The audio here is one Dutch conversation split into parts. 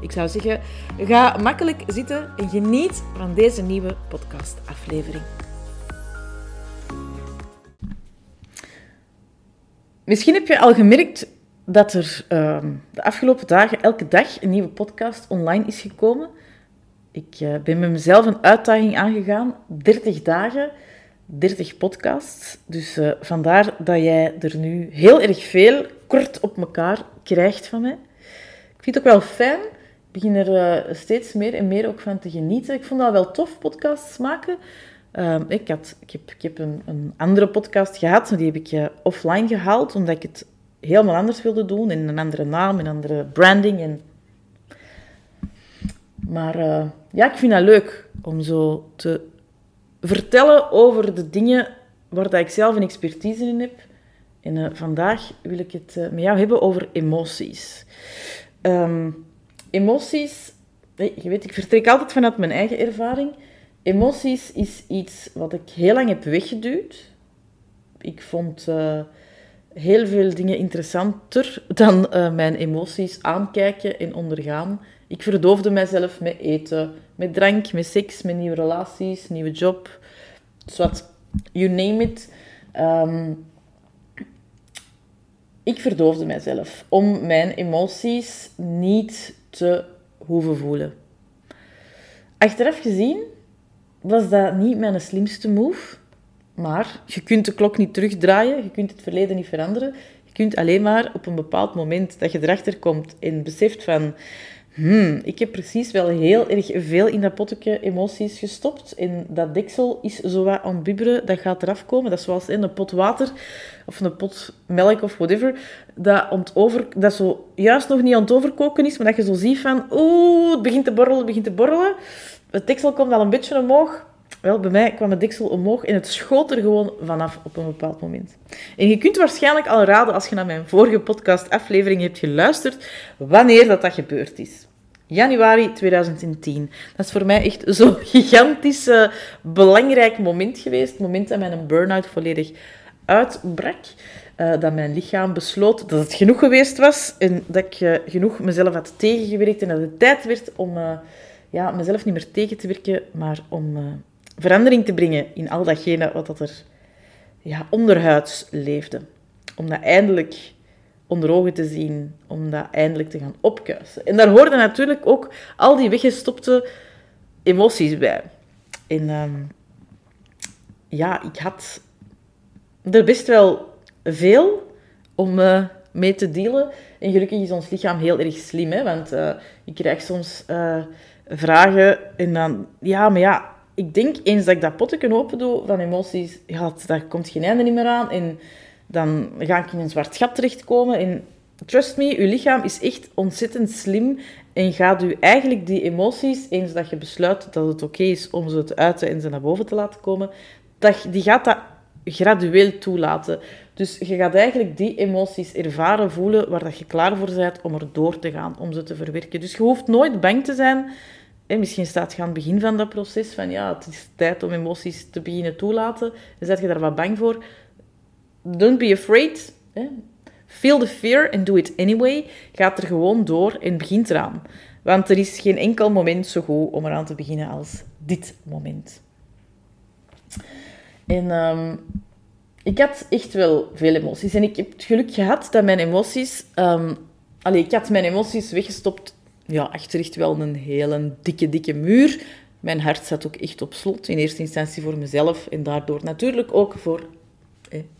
Ik zou zeggen, ga makkelijk zitten en geniet van deze nieuwe podcastaflevering. Misschien heb je al gemerkt dat er uh, de afgelopen dagen elke dag een nieuwe podcast online is gekomen. Ik uh, ben met mezelf een uitdaging aangegaan. 30 dagen, 30 podcasts. Dus uh, vandaar dat jij er nu heel erg veel kort op elkaar krijgt van mij. Ik vind het ook wel fijn begin er uh, steeds meer en meer ook van te genieten. Ik vond dat wel tof, podcasts maken. Uh, ik, had, ik heb, ik heb een, een, andere podcast gehad, maar die heb ik uh, offline gehaald, omdat ik het helemaal anders wilde doen, in een andere naam, een andere branding. En... Maar eh, ja, ik vind dat leuk om zo te vertellen over de dingen waar dat ik zelf een expertise in heb. En vandaag wil ik het met jou hebben over emoties. Um, emoties, je weet, ik vertrek altijd vanuit mijn eigen ervaring. Emoties is iets wat ik heel lang heb weggeduwd. Ik vond uh, heel veel dingen interessanter dan uh, mijn emoties aankijken en ondergaan. Ik verdoofde mijzelf met eten, met drank, met seks, met nieuwe relaties, nieuwe job. Zwat, you name it. Um, ik verdoofde mijzelf om mijn emoties niet te hoeven voelen. Achteraf gezien was dat niet mijn slimste move. Maar je kunt de klok niet terugdraaien, je kunt het verleden niet veranderen. Je kunt alleen maar op een bepaald moment dat je erachter komt en beseft van... Hmm, ik heb precies wel heel erg veel in dat potje emoties gestopt. En dat deksel is zo wat aan dat gaat eraf komen. Dat is zoals in een pot water of een pot melk of whatever. Dat, ontover, dat zo juist nog niet aan het overkoken is, maar dat je zo ziet van... Oeh, het begint te borrelen, het begint te borrelen. Het deksel komt al een beetje omhoog. Wel, bij mij kwam het deksel omhoog en het schoot er gewoon vanaf op een bepaald moment. En je kunt waarschijnlijk al raden, als je naar mijn vorige podcast-aflevering hebt geluisterd, wanneer dat, dat gebeurd is. Januari 2010. Dat is voor mij echt zo'n gigantisch uh, belangrijk moment geweest. Het moment dat mijn burn-out volledig uitbrak. Uh, dat mijn lichaam besloot dat het genoeg geweest was. En dat ik uh, genoeg mezelf had tegengewerkt. En dat het tijd werd om ja, mezelf niet meer tegen te werken, maar om verandering te brengen in al datgene wat dat er ja, onderhuids leefde. Om dat eindelijk onder ogen te zien, om dat eindelijk te gaan opkuisen. En daar hoorden natuurlijk ook al die weggestopte emoties bij. En um, ja, ik had er best wel veel om uh, mee te dealen. En gelukkig is ons lichaam heel erg slim, hè? want uh, ik krijg soms uh, vragen en dan, ja, maar ja, ik denk eens dat ik dat potje open doe van emoties, ja, daar komt geen einde meer aan. En dan ga ik in een zwart gat terechtkomen. En trust me, je lichaam is echt ontzettend slim en gaat u eigenlijk die emoties, eens dat je besluit dat het oké is om ze te uiten en ze naar boven te laten komen, dat, die gaat dat gradueel toelaten. Dus je gaat eigenlijk die emoties ervaren, voelen, waar dat je klaar voor bent om er door te gaan, om ze te verwerken. Dus je hoeft nooit bang te zijn. En misschien staat je aan het begin van dat proces van ja, het is tijd om emoties te beginnen toelaten. Dan zet je daar wat bang voor don't be afraid. Feel the fear and do it anyway. Gaat er gewoon door en begint eraan. Want er is geen enkel moment zo goed om eraan te beginnen als dit moment. En um, ik had echt wel veel emoties. En ik heb het geluk gehad dat mijn emoties... Um, allee, ik had mijn emoties weggestopt. Ja, achter echt wel een hele dikke, dikke muur. Mijn hart zat ook echt op slot. In eerste instantie voor mezelf. En daardoor natuurlijk ook voor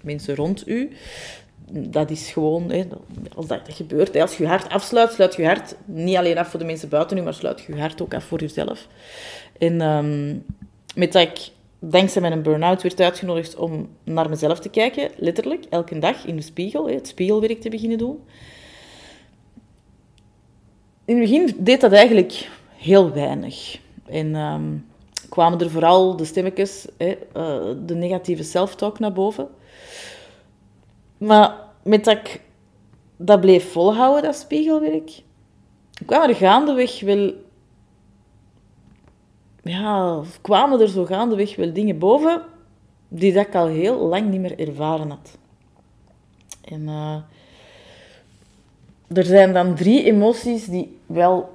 mensen rond u. Dat is gewoon, als dat, gebeurt, als je je hart afsluit, sluit je hart niet alleen af voor de mensen buiten u, maar sluit je hart ook af voor jezelf. En um, met dat ik dankzij mijn burn-out werd uitgenodigd om naar mezelf te kijken, letterlijk, elke dag in de spiegel, het spiegelwerk te beginnen doen. In het begin deed dat eigenlijk heel weinig. En um, kwamen er vooral de stemmetjes, hè, uh, de negatieve self-talk naar boven. Maar met dat ik dat bleef volhouden, dat spiegelwerk, kwamen er gaandeweg wel... Ja, kwamen er zo gaandeweg wel dingen boven die dat ik al heel lang niet meer ervaren had. En uh, er zijn dan drie emoties die wel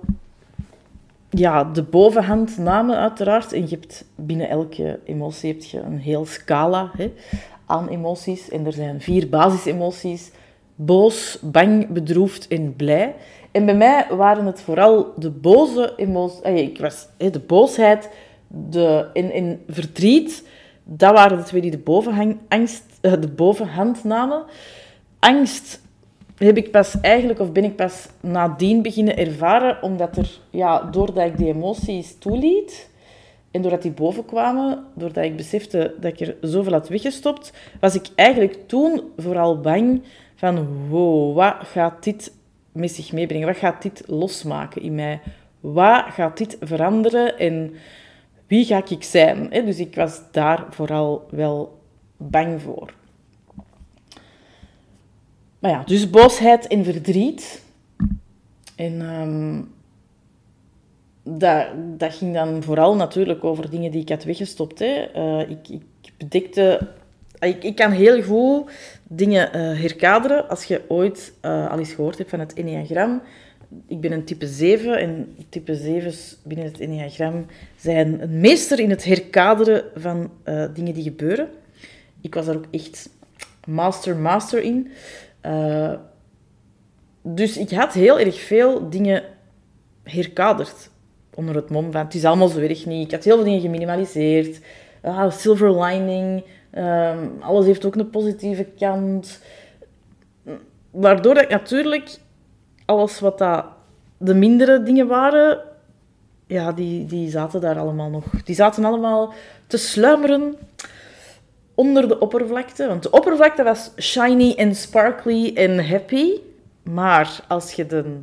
ja, de bovenhand namen uiteraard. En je hebt binnen elke emotie heb je een heel scala hè, aan emoties. En er zijn vier basisemoties. Boos, bang, bedroefd en blij. En bij mij waren het vooral de boze emoties. Ik was de boosheid de, en, en verdriet. Dat waren de twee die de, bovenhang, angst, eh, de bovenhand namen. Angst heb ik pas eigenlijk, of ben ik pas nadien beginnen ervaren, omdat er, ja, doordat ik die emoties toeliet en doordat die bovenkwamen, doordat ik besefte dat ik er zoveel had weggestopt, was ik eigenlijk toen vooral bang van, wow, wat gaat dit met zich meebrengen? Wat gaat dit losmaken in mij? Wat gaat dit veranderen en wie ga ik zijn? Dus ik was daar vooral wel bang voor. Maar ja, dus boosheid en verdriet. En um, dat, dat ging dan vooral natuurlijk over dingen die ik had weggestopt. Hè. Uh, ik, ik bedekte... Ik, ik kan heel goed dingen uh, herkaderen. Als je ooit uh, al eens gehoord hebt van het Enneagram... Ik ben een type 7 en type 7's binnen het Enneagram zijn een meester in het herkaderen van dingen die gebeuren. Ik was daar ook echt master, master in. Dus ik had heel erg veel dingen herkaderd onder het mom van het is allemaal zo erg niet. Ik had heel veel dingen geminimaliseerd. Ah, silver lining. Um, alles heeft ook een positieve kant. Waardoor ik natuurlijk alles wat dat de mindere dingen waren, ja, die, die zaten daar allemaal nog. Die zaten allemaal te sluimeren onder de oppervlakte. Want de oppervlakte was shiny en sparkly en happy. Maar als je de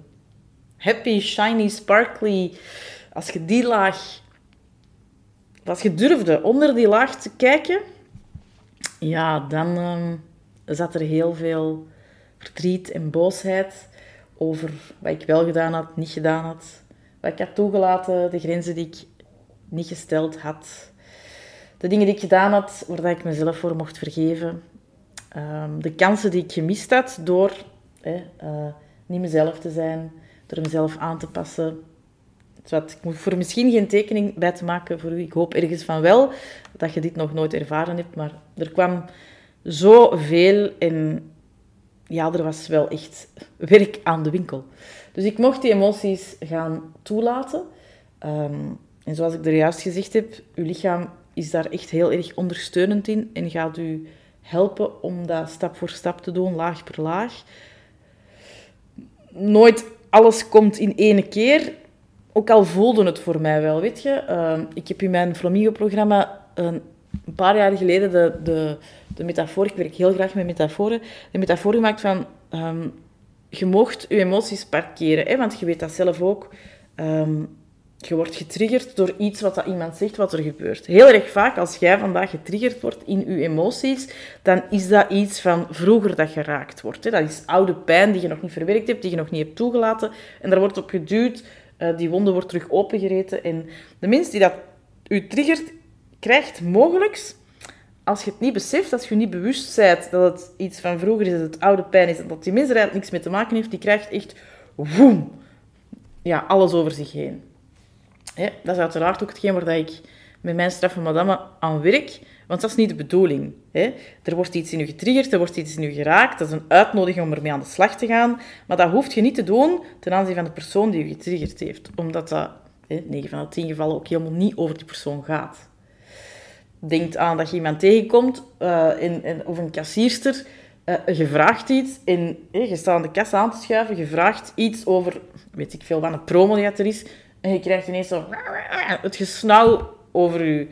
happy, shiny, sparkly, als je die laag, als je durfde onder die laag te kijken, ja, dan um, zat er heel veel verdriet en boosheid over wat ik wel gedaan had, niet gedaan had, wat ik had toegelaten, de grenzen die ik niet gesteld had de dingen die ik gedaan had, waar ik mezelf voor mocht vergeven. Ehm, de kansen die ik gemist had door eh, niet mezelf te zijn, door mezelf aan te passen. Zodat, ik moet voor misschien geen tekening bij te maken voor u. Ik hoop ergens van wel dat je dit nog nooit ervaren hebt. Maar er kwam zoveel en ja, er was wel echt werk aan de winkel. Dus ik mocht die emoties gaan toelaten. Ehm, en zoals ik er juist gezegd heb, uw lichaam is daar echt heel erg ondersteunend in en gaat u helpen om dat stap voor stap te doen, laag per laag. Nooit alles komt in één keer. Ook al voelde het voor mij wel, weet je. Ehm, ik heb in mijn Flamingo-programma een, een, paar jaar geleden de, de, de metafoor, ik werk heel graag met metaforen, de metafoor gemaakt van ehm, je mocht je emoties parkeren, hè, want je weet dat zelf ook. Ehm, je wordt getriggerd door iets wat dat iemand zegt wat er gebeurt. Heel erg vaak, als jij vandaag getriggerd wordt in je emoties, dan is dat iets van vroeger dat geraakt wordt. Dat is oude pijn die je nog niet verwerkt hebt, die je nog niet hebt toegelaten. En daar wordt op geduwd, eh, die wonde wordt terug opengereten. En de mens die dat u triggert, krijgt mogelijk, als je het niet beseft, als je niet bewust bent dat het iets van vroeger is, dat het oude pijn is, dat die mens er niks mee te maken heeft, die krijgt echt woem, ja, alles over zich heen dat is uiteraard ook hetgeen waar ik met mijn straffe madame aan werk, want dat is niet de bedoeling. Er wordt iets in u getriggerd, er wordt iets in u geraakt, dat is een uitnodiging om ermee aan de slag te gaan, maar dat hoeft je niet te doen ten aanzien van de persoon die u getriggerd heeft, omdat dat in 9 van de 10 gevallen ook helemaal niet over die persoon gaat. Denk aan dat je iemand tegenkomt, uh, in, in, of een kassierster, uh, je vraagt iets en je staat aan de kassa aan te schuiven, je vraagt iets over, weet ik veel, wat een promo die er is, en je krijgt ineens zo het gesnauw over je.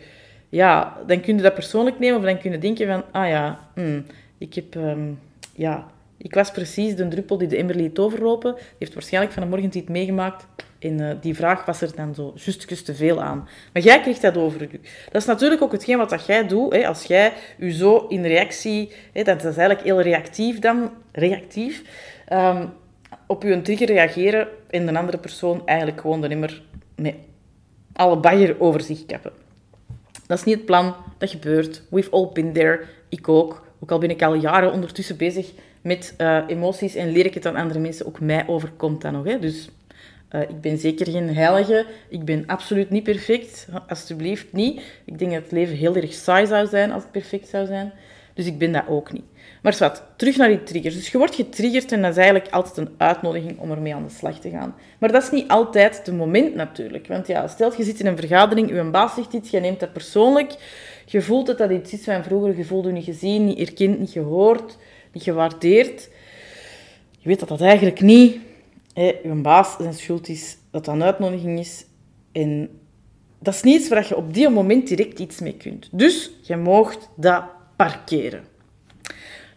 Ja, dan kun je dat persoonlijk nemen of dan kun je denken van, ah ja, hmm, ik heb, ehm, ja, ik was precies de druppel die de emmer liet overlopen. Die heeft waarschijnlijk van een morgen iets meegemaakt. En die vraag was er dan zo justjes te veel aan. Maar jij krijgt dat over u. Dat is natuurlijk ook hetgeen wat dat jij doet. Hè, als jij je zo in reactie... Hè, dat is eigenlijk heel reactief dan. Reactief. Ehm, op je trigger reageren en de andere persoon eigenlijk gewoon de nimmer met alle bagger over zich kappen. Dat is niet het plan. Dat gebeurt. We've all been there. Ik ook. Ook al ben ik al jaren ondertussen bezig met uh, emoties en leer ik het aan andere mensen. Ook mij overkomt dat nog. Hè? Dus uh, ik ben zeker geen heilige. Ik ben absoluut niet perfect. Alsjeblieft niet. Ik denk dat het leven heel erg saai zou zijn als het perfect zou zijn. Dus ik ben dat ook niet. Maar wat, terug naar die triggers. Dus je wordt getriggerd en dat is eigenlijk altijd een uitnodiging om ermee aan de slag te gaan. Maar dat is niet altijd het moment natuurlijk. Want ja, stel je zit in een vergadering, je baas zegt iets, je neemt dat persoonlijk. Je voelt dat dat iets is van vroeger, je voelt je niet gezien, niet erkend, niet gehoord, niet gewaardeerd. Je weet dat dat eigenlijk niet hè, je baas zijn schuld is, dat dat een uitnodiging is. En dat is niet iets waar je op die moment direct iets mee kunt. Dus je moogt dat parkeren.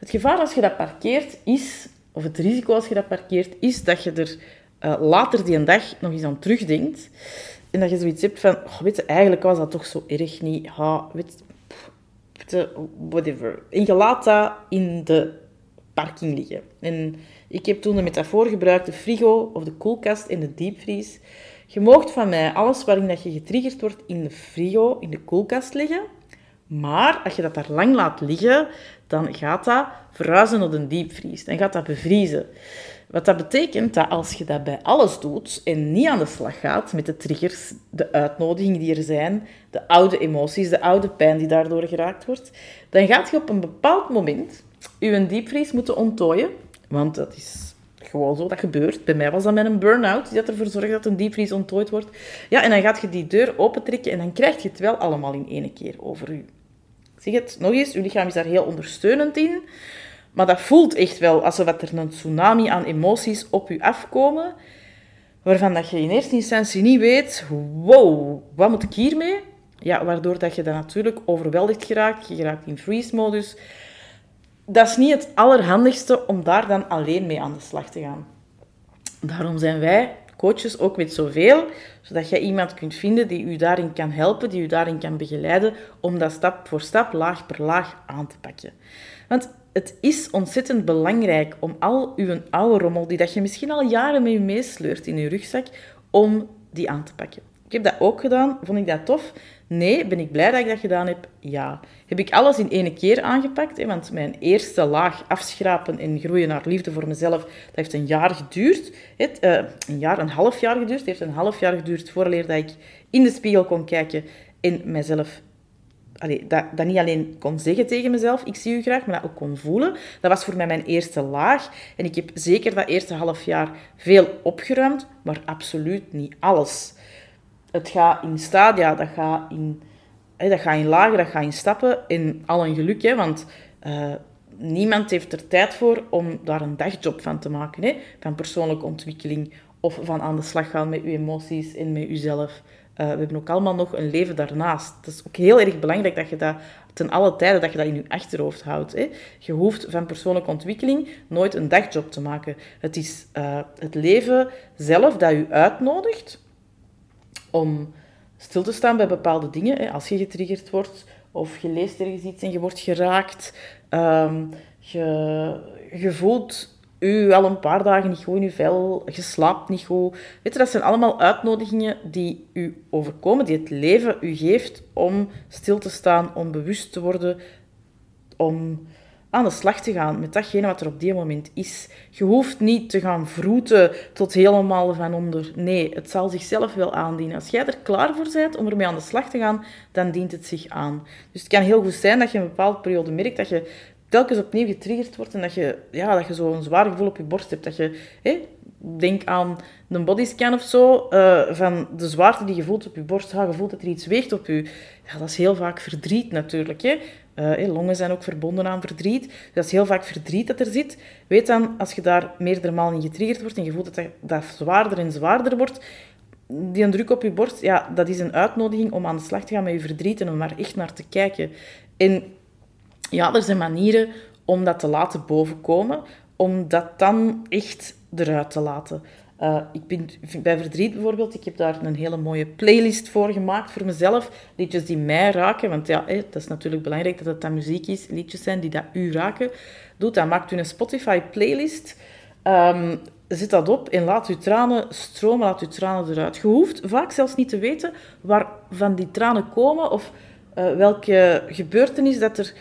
Het gevaar als je dat parkeert is, of het risico als je dat parkeert, is dat je er uh, later die dag nog eens aan terugdenkt. En dat je zoiets hebt van, oh, weet je, eigenlijk was dat toch zo erg niet. Ha, weet, je, whatever. En je laat dat in de parking liggen. En ik heb toen de metafoor gebruikt, de frigo of de koelkast en de diepvries. Je moogt van mij alles waarin dat je getriggerd wordt in de frigo, in de koelkast leggen. Maar als je dat daar lang laat liggen, dan gaat dat verhuizen naar een diepvries. Dan gaat dat bevriezen. Wat dat betekent dat als je dat bij alles doet en niet aan de slag gaat met de triggers, de uitnodigingen die er zijn, de oude emoties, de oude pijn die daardoor geraakt wordt, dan gaat je op een bepaald moment je diepvries moeten onttooien. Want dat is gewoon zo, dat gebeurt. Bij mij was dat met een burn-out, die ervoor zorgt dat een diepvries onttooid wordt. Ja, en dan gaat je die deur opentrekken en dan krijg je het wel allemaal in één keer over u zeg het nog eens, uw lichaam is daar heel ondersteunend in. Maar dat voelt echt wel alsof er een tsunami aan emoties op u afkomen, waarvan dat je in eerste instantie niet weet, wow, wat moet ik hiermee? Ja, waardoor dat je dan natuurlijk overweldigd geraakt, je geraakt in freeze-modus. Dat is niet het allerhandigste om daar dan alleen mee aan de slag te gaan. Daarom zijn wij coaches ook met zoveel, zodat je iemand kunt vinden die u daarin kan helpen, die u daarin kan begeleiden, om dat stap voor stap, laag per laag aan te pakken. Want het is ontzettend belangrijk om al uw oude rommel, die dat je misschien al jaren met je meesleurt in je rugzak, om die aan te pakken. Ik heb dat ook gedaan. Vond ik dat tof? Nee. Ben ik blij dat ik dat gedaan heb? Ja. Heb ik alles in één keer aangepakt? Hè? Want mijn eerste laag afschrapen en groeien naar liefde voor mezelf, dat heeft een jaar geduurd. Uh, een jaar, een half jaar geduurd. Het heeft een half jaar geduurd voordat ik in de spiegel kon kijken en mezelf dat, dat niet alleen kon zeggen tegen mezelf, ik zie u graag, maar dat ook kon voelen. Dat was voor mij mijn eerste laag. En ik heb zeker dat eerste half jaar veel opgeruimd, maar absoluut niet alles het gaat in stadia, dat gaat in, hè, dat gaat in lagen, dat gaat in stappen. En al een geluk, hè, want uh, niemand heeft er tijd voor om daar een dagjob van te maken. Hè, van persoonlijke ontwikkeling of van aan de slag gaan met je emoties en met jezelf. Uh, we hebben ook allemaal nog een leven daarnaast. Het is ook heel erg belangrijk dat je dat ten alle tijden dat je dat in je achterhoofd houdt. Hè. Je hoeft van persoonlijke ontwikkeling nooit een dagjob te maken. Het is uh, het leven zelf dat je uitnodigt om stil te staan bij bepaalde dingen. Als je getriggerd wordt of je leest ergens iets en je wordt geraakt, um, je, voelt u al een paar dagen niet goed in je vel, je slaapt niet goed. Weet je, dat zijn allemaal uitnodigingen die u overkomen, die het leven u geeft om stil te staan, om bewust te worden, om aan de slag te gaan met datgene wat er op die moment is. Je hoeft niet te gaan vroeten tot helemaal van onder. Nee, het zal zichzelf wel aandienen. Als jij er klaar voor bent om ermee aan de slag te gaan, dan dient het zich aan. Dus het kan heel goed zijn dat je een bepaalde periode merkt dat je telkens opnieuw getriggerd wordt en dat je, ja, dat je zo'n zwaar gevoel op je borst hebt. Dat je, hé, denk aan een bodyscan of zo, uh, van de zwaarte die je voelt op je borst. Ja, je voelt dat er iets weegt op je. Ja, dat is heel vaak verdriet natuurlijk. Hè. Uh, longen zijn ook verbonden aan verdriet. Dat is heel vaak verdriet dat er zit. Weet dan, als je daar meerdere malen in getriggerd wordt en je voelt dat dat, zwaarder en zwaarder wordt, die druk op je borst, ja, dat is een uitnodiging om aan de slag te gaan met je verdriet en om daar echt naar te kijken. En ja, er zijn manieren om dat te laten bovenkomen, om dat dan echt eruit te laten. Uh, ik ben, bij verdriet bijvoorbeeld, ik heb daar een hele mooie playlist voor gemaakt voor mezelf. Liedjes die mij raken, want ja, dat is natuurlijk belangrijk dat het dan muziek is. Liedjes zijn die dat u raken. Doe dat, maakt u een Spotify playlist. Um, zet dat op en laat uw tranen stromen, laat uw tranen eruit. Je hoeft vaak zelfs niet te weten waar van die tranen komen of uh, welke gebeurtenis dat er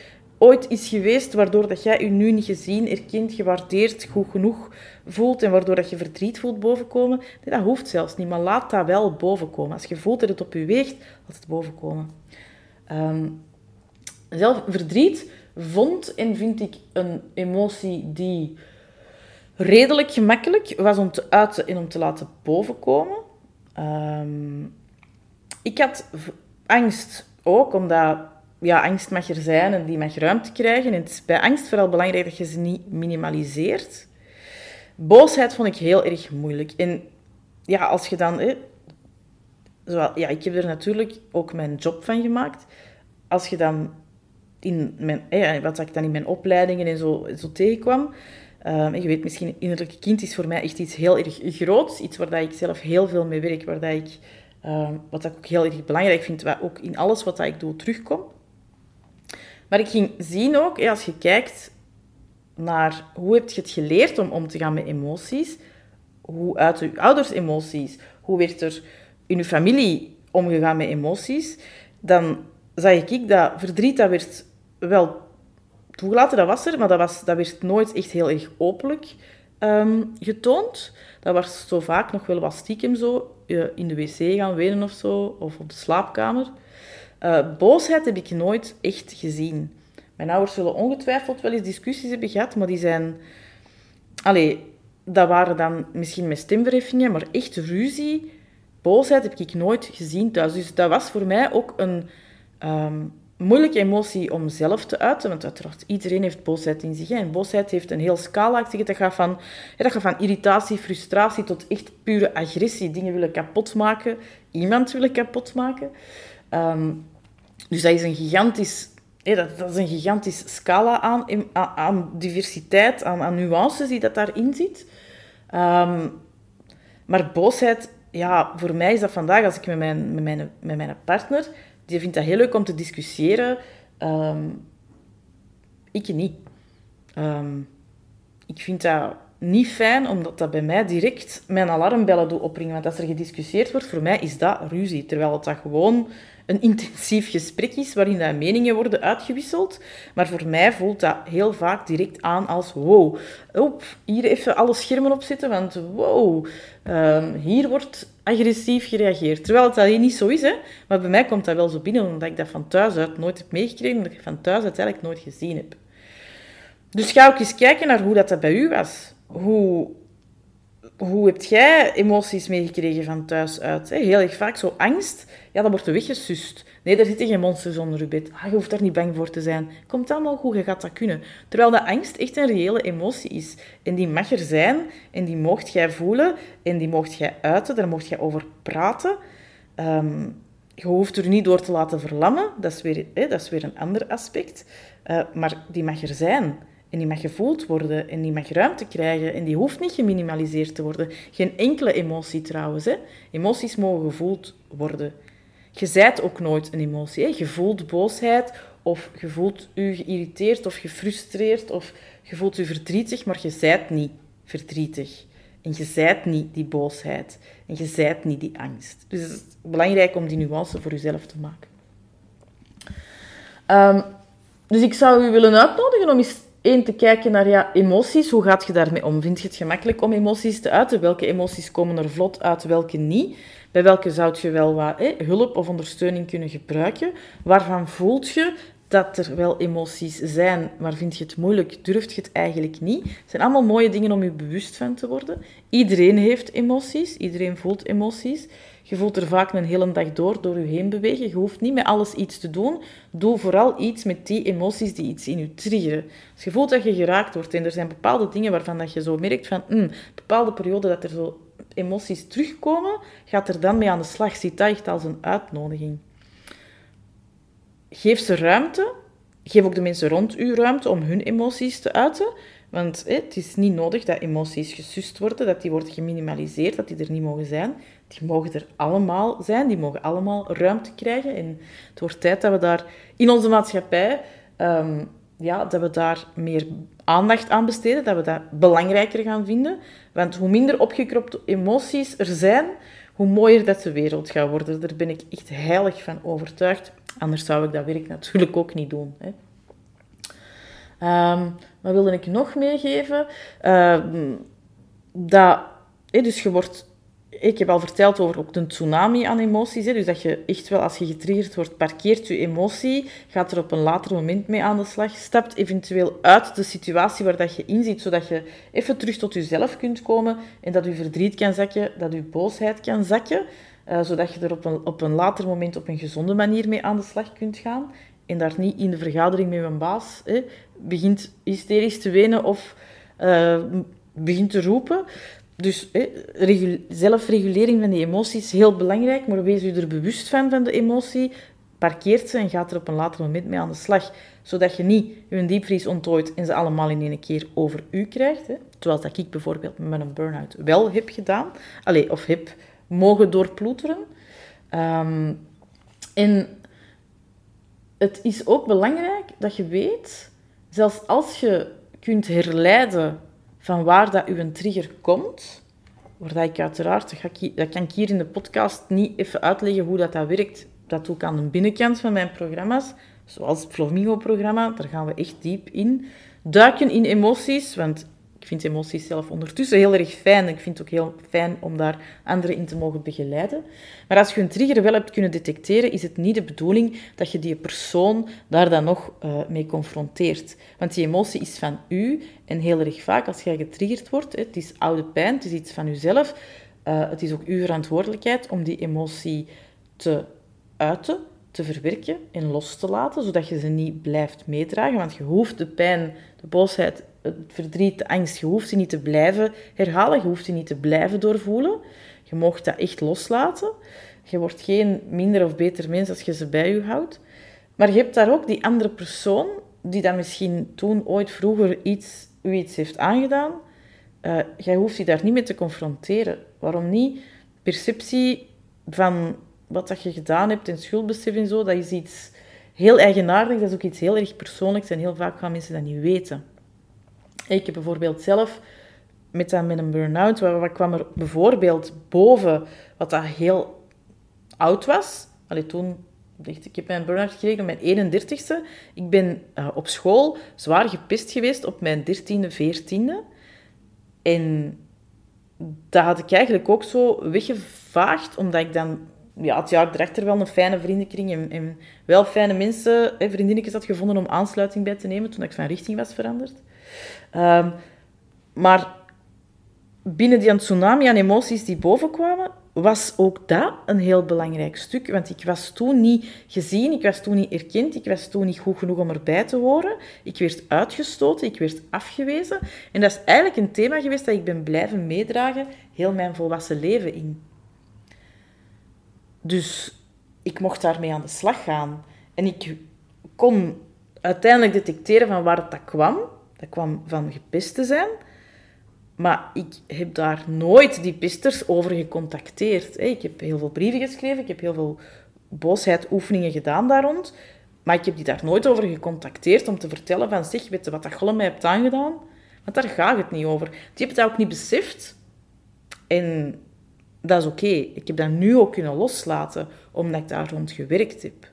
ooit is geweest waardoor dat jij je nu niet gezien, erkend, gewaardeerd, goed genoeg voelt en waardoor dat je verdriet voelt bovenkomen. Dat hoeft zelfs niet, maar laat dat wel bovenkomen. Als je voelt dat het op je weegt, laat het bovenkomen. Um, zelf verdriet vond en vind ik een emotie die redelijk gemakkelijk was om te uiten en om te laten bovenkomen. Um, ik had angst ook, omdat ja, angst mag er zijn en die mag ruimte krijgen. En het is bij angst vooral belangrijk dat je ze niet minimaliseert. Boosheid vond ik heel erg moeilijk. En ja, als je dan... Hè, zo, ja, ik heb er natuurlijk ook mijn job van gemaakt. Als je dan in mijn... Hè, wat ik dan in mijn opleidingen en zo, tegenkwam... Um, je weet misschien, innerlijke kind is voor mij echt iets heel erg groots. Iets waar dat ik zelf heel veel mee werk. Waar dat ik, um, wat ik ook heel erg belangrijk vind. Wat ook in alles wat dat ik doe terugkomt. Maar ik ging zien ook, als je kijkt naar hoe heb je het geleerd om om te gaan met emoties, hoe uit je ouders emoties, hoe werd er in je familie omgegaan met emoties, dan zag ik dat verdriet, dat werd wel toegelaten, dat was er, maar dat, was, dat werd nooit echt heel erg openlijk um, getoond. Dat was zo vaak nog wel wat stiekem zo, uh, in de wc gaan wenen of zo, of op de slaapkamer. Uh, boosheid heb ik nooit echt gezien. Mijn ouders zullen ongetwijfeld wel eens discussies hebben gehad, maar die zijn... Allee, dat waren dan misschien met stemverheffingen, maar echt ruzie, boosheid heb ik nooit gezien thuis. Dus dat was voor mij ook een um, moeilijke emotie om zelf te uiten. Want uiteraard, iedereen heeft boosheid in zich. En boosheid heeft een heel scala. Ik zeg, van, dat gaat van irritatie, frustratie tot echt pure agressie. Dingen willen kapotmaken, iemand willen kapotmaken. Um, dus dat is een gigantisch, dat, dat, is een gigantisch scala aan, aan diversiteit, aan, aan nuances die dat daarin zit. Ehm, maar boosheid, ja, voor mij is dat vandaag, als ik met mijn, met mijn, met mijn partner, die vindt dat heel leuk om te discussiëren. Um, ik niet. Ehm, ik vind dat niet fijn, omdat dat bij mij direct mijn alarmbellen doet opringen. Want als er gediscussieerd wordt, voor mij is dat ruzie. Terwijl het dat gewoon een intensief gesprek is waarin dat meningen worden uitgewisseld. Maar voor mij voelt dat heel vaak direct aan als wow, op, hier even alle schermen op zitten, want wow, um, hier wordt agressief gereageerd. Terwijl het alleen niet zo is, hè. maar bij mij komt dat wel zo binnen, omdat ik dat van thuis uit nooit heb meegekregen, omdat ik van thuis uit eigenlijk nooit gezien heb. Dus ga ook eens kijken naar hoe dat, dat bij u was. Hoe hoe heb jij emoties meegekregen van thuis uit? Heel erg vaak zo angst, ja, dat wordt weggesust. Nee, daar zitten geen monsters onder je bed. Ah, je hoeft daar niet bang voor te zijn. Komt allemaal goed, je gaat dat kunnen. Terwijl de angst echt een reële emotie is. En die mag er zijn, en die mocht jij voelen, en die mocht jij uiten, daar mocht jij over praten. Um, je hoeft er niet door te laten verlammen, dat is weer, hè, dat is weer een ander aspect. Uh, maar die mag er zijn. En die mag gevoeld worden en die mag ruimte krijgen en die hoeft niet geminimaliseerd te worden. Geen enkele emotie trouwens. Hè. Emoties mogen gevoeld worden. Je zijt ook nooit een emotie. Hè. Je voelt boosheid of je voelt je geïrriteerd of gefrustreerd of je voelt je verdrietig, maar je zijt niet verdrietig. En je zijt niet die boosheid. En je zijt niet die angst. Dus het is belangrijk om die nuance voor jezelf te maken. Um, dus ik zou u willen uitnodigen om eens één, te kijken naar ja, emoties. Hoe gaat je daarmee om? Vind je het gemakkelijk om emoties te uiten? Welke emoties komen er vlot uit, welke niet? Bij welke zou je wel wat hulp of ondersteuning kunnen gebruiken? Waarvan voelt je dat er wel emoties zijn, maar vind je het moeilijk, durft je het eigenlijk niet? Het zijn allemaal mooie dingen om je bewust van te worden. Iedereen heeft emoties, iedereen voelt emoties. Je voelt er vaak een hele dag door, door je heen bewegen. Je hoeft niet met alles iets te doen. Doe vooral iets met die emoties die iets in je triggeren. Als je voelt dat je geraakt wordt en er zijn bepaalde dingen waarvan dat je zo merkt van, mm, bepaalde periode dat er zo emoties terugkomen, gaat er dan mee aan de slag. Ziet dat echt als een uitnodiging. Geef ze ruimte. Geef ook de mensen rond u ruimte om hun emoties te uiten. Want het is niet nodig dat emoties gesust worden, dat die worden geminimaliseerd, dat die er niet mogen zijn. Die mogen er allemaal zijn, die mogen allemaal ruimte krijgen. En het wordt tijd dat we daar in onze maatschappij, um, ja, dat we daar meer aandacht aan besteden, dat we dat belangrijker gaan vinden. Want hoe minder opgekropte emoties er zijn, hoe mooier dat de wereld gaat worden. Daar ben ik echt heilig van overtuigd. Anders zou ik dat werk natuurlijk ook niet doen. Hè. Um, wat wilde ik nog meegeven? Uh, dat, dus je wordt, ik heb al verteld over ook de tsunami aan emoties. Dus dat je echt wel, als je getriggerd wordt, parkeert je emotie, gaat er op een later moment mee aan de slag, stapt eventueel uit de situatie waar dat je in zit, zodat je even terug tot jezelf kunt komen en dat je verdriet kan zakken, dat je boosheid kan zakken. Uh, zodat je er op een, op een later moment op een gezonde manier mee aan de slag kunt gaan en daar niet in de vergadering met mijn baas hè, begint hysterisch te wenen of uh, begint te roepen. Dus hè, zelfregulering van die emoties is heel belangrijk, maar wees u er bewust van, van de emotie. Parkeert ze en gaat er op een later moment mee aan de slag. Zodat je niet je diepvries onttooit en ze allemaal in één keer over u krijgt. Hè. Zoals dat ik bijvoorbeeld met een burn-out wel heb gedaan. Allee, of heb mogen doorploeteren. Um, en het is ook belangrijk dat je weet, zelfs als je kunt herleiden van waar dat uw trigger komt, waar dat ik uiteraard, dat, kan ik hier in de podcast niet even uitleggen hoe dat, dat werkt. Dat doe ik aan de binnenkant van mijn programma's, zoals het Flamingo-programma. Daar gaan we echt diep in. Duiken in emoties, want ik vind emoties zelf ondertussen heel erg fijn. Ik vind het ook heel fijn om daar anderen in te mogen begeleiden. Maar als je een trigger wel hebt kunnen detecteren, is het niet de bedoeling dat je die persoon daar dan nog uh, mee confronteert. Want die emotie is van u. En heel erg vaak, als jij getriggerd wordt, het is oude pijn, het is iets van uzelf. Uh, het is ook uw verantwoordelijkheid om die emotie te uiten, te verwerken en los te laten, zodat je ze niet blijft meedragen. Want je hoeft de pijn, de boosheid het verdriet, angst, je hoeft die niet te blijven herhalen, je hoeft die niet te blijven doorvoelen. Je mocht dat echt loslaten. Je wordt geen minder of beter mens als je ze bij je houdt. Maar je hebt daar ook die andere persoon, die dan misschien toen ooit vroeger iets, u iets heeft aangedaan. Uh, jij hoeft die daar niet mee te confronteren. Waarom niet? Perceptie van wat dat je gedaan hebt en schuldbesef en zo, dat is iets heel eigenaardigs, dat is ook iets heel erg persoonlijks en heel vaak gaan mensen dat niet weten. Ik heb bijvoorbeeld zelf met, met een burn-out, wat kwam er bijvoorbeeld boven wat dat heel oud was. Allee, toen, ik heb mijn burn-out gekregen op mijn 31ste. Ik ben uh, op school zwaar gepist geweest op mijn 13e, 14e. En dat had ik eigenlijk ook zo weggevaagd, omdat ik dan ja, het jaar erachter wel een fijne vriendenkring en, en wel fijne mensen, vriendinnetjes had gevonden om aansluiting bij te nemen toen ik van richting was veranderd. Um, maar binnen die tsunami aan emoties die bovenkwamen, was ook dat een heel belangrijk stuk. Want ik was toen niet gezien, ik was toen niet erkend, ik was toen niet goed genoeg om erbij te horen. Ik werd uitgestoten, ik werd afgewezen. En dat is eigenlijk een thema geweest dat ik ben blijven meedragen heel mijn volwassen leven in. Dus ik mocht daarmee aan de slag gaan. En ik kon uiteindelijk detecteren van waar dat kwam. Dat kwam van gepest te zijn. Maar ik heb daar nooit die pisters over gecontacteerd. Ik heb heel veel brieven geschreven, ik heb heel veel boosheidoefeningen gedaan daar rond. Maar ik heb die daar nooit over gecontacteerd om te vertellen van... Zeg, weet je wat dat Gollum mij hebt aangedaan? Want daar gaat het niet over. Die hebben dat ook niet beseft. En dat is oké. Ik heb dat nu ook kunnen loslaten, omdat ik daar rond gewerkt heb.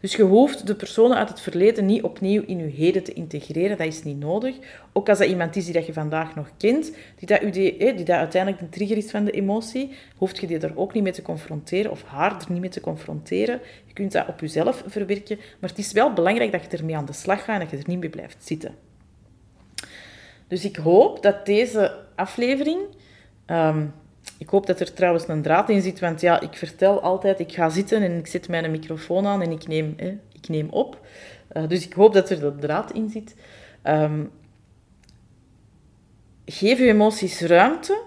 Dus je hoeft de personen uit het verleden niet opnieuw in je heden te integreren. Dat is niet nodig. Ook als dat iemand is die dat je vandaag nog kent, die dat, die, uiteindelijk de trigger is van de emotie, hoeft je die er ook niet mee te confronteren of haar er niet mee te confronteren. Je kunt dat op jezelf verwerken, maar het is wel belangrijk dat je ermee aan de slag gaat en dat je er niet mee blijft zitten. Dus ik hoop dat deze aflevering... Ehm, ik hoop dat er trouwens een draad in zit, want ja, ik vertel altijd, ik ga zitten en ik zet mijn microfoon aan en ik neem, hè, ik neem op. Uh, dus ik hoop dat er dat draad in zit. Um, geef je emoties ruimte.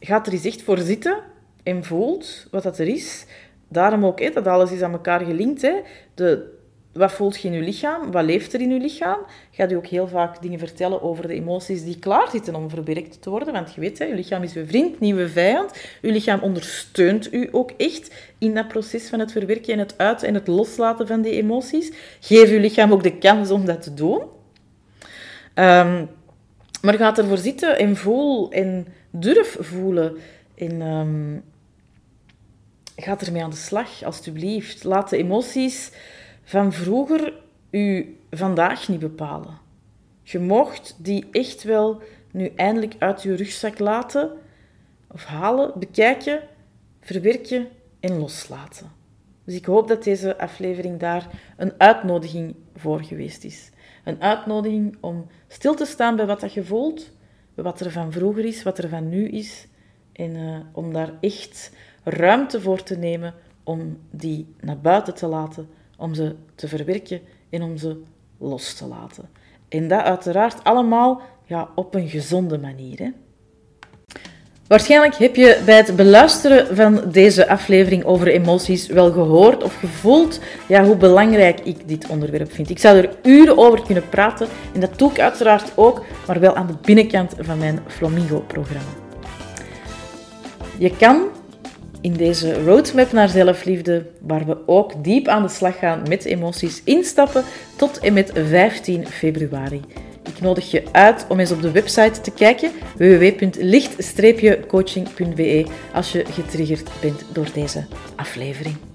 Ga er eens echt voor zitten en voelt wat dat er is. Daarom ook, hè, dat alles is aan elkaar gelinkt. Hè. De, wat voelt je in je lichaam? Wat leeft er in je lichaam? Gaat u ook heel vaak dingen vertellen over de emoties die klaar zitten om verwerkt te worden. Want je weet, hè, je lichaam is uw vriend, nieuwe vijand. Uw lichaam ondersteunt u ook echt in dat proces van het verwerken en het uiten en het loslaten van die emoties. Geef uw lichaam ook de kans om dat te doen. Um, maar gaat ervoor zitten en voel en durf voelen. En um, gaat ermee aan de slag, alstublieft. Laat de emoties van vroeger u vandaag niet bepalen. Je mocht die echt wel nu eindelijk uit je rugzak laten of halen, bekijken, verwerken en loslaten. Dus ik hoop dat deze aflevering daar een uitnodiging voor geweest is. Een uitnodiging om stil te staan bij wat je voelt, bij wat er van vroeger is, wat er van nu is. En uh, om daar echt ruimte voor te nemen om die naar buiten te laten, om ze te verwerken en om ze los te laten. En dat uiteraard allemaal ja, op een gezonde manier. Hè? Waarschijnlijk heb je bij het beluisteren van deze aflevering over emoties wel gehoord of gevoeld ja, hoe belangrijk ik dit onderwerp vind. Ik zou er uren over kunnen praten en dat doe ik uiteraard ook, maar wel aan de binnenkant van mijn Flamingo-programma. Je kan in deze roadmap naar zelfliefde, waar we ook diep aan de slag gaan met emoties, instappen tot en met 15 februari. Ik nodig je uit om eens op de website te kijken www.licht-coaching.be als je getriggerd bent door deze aflevering.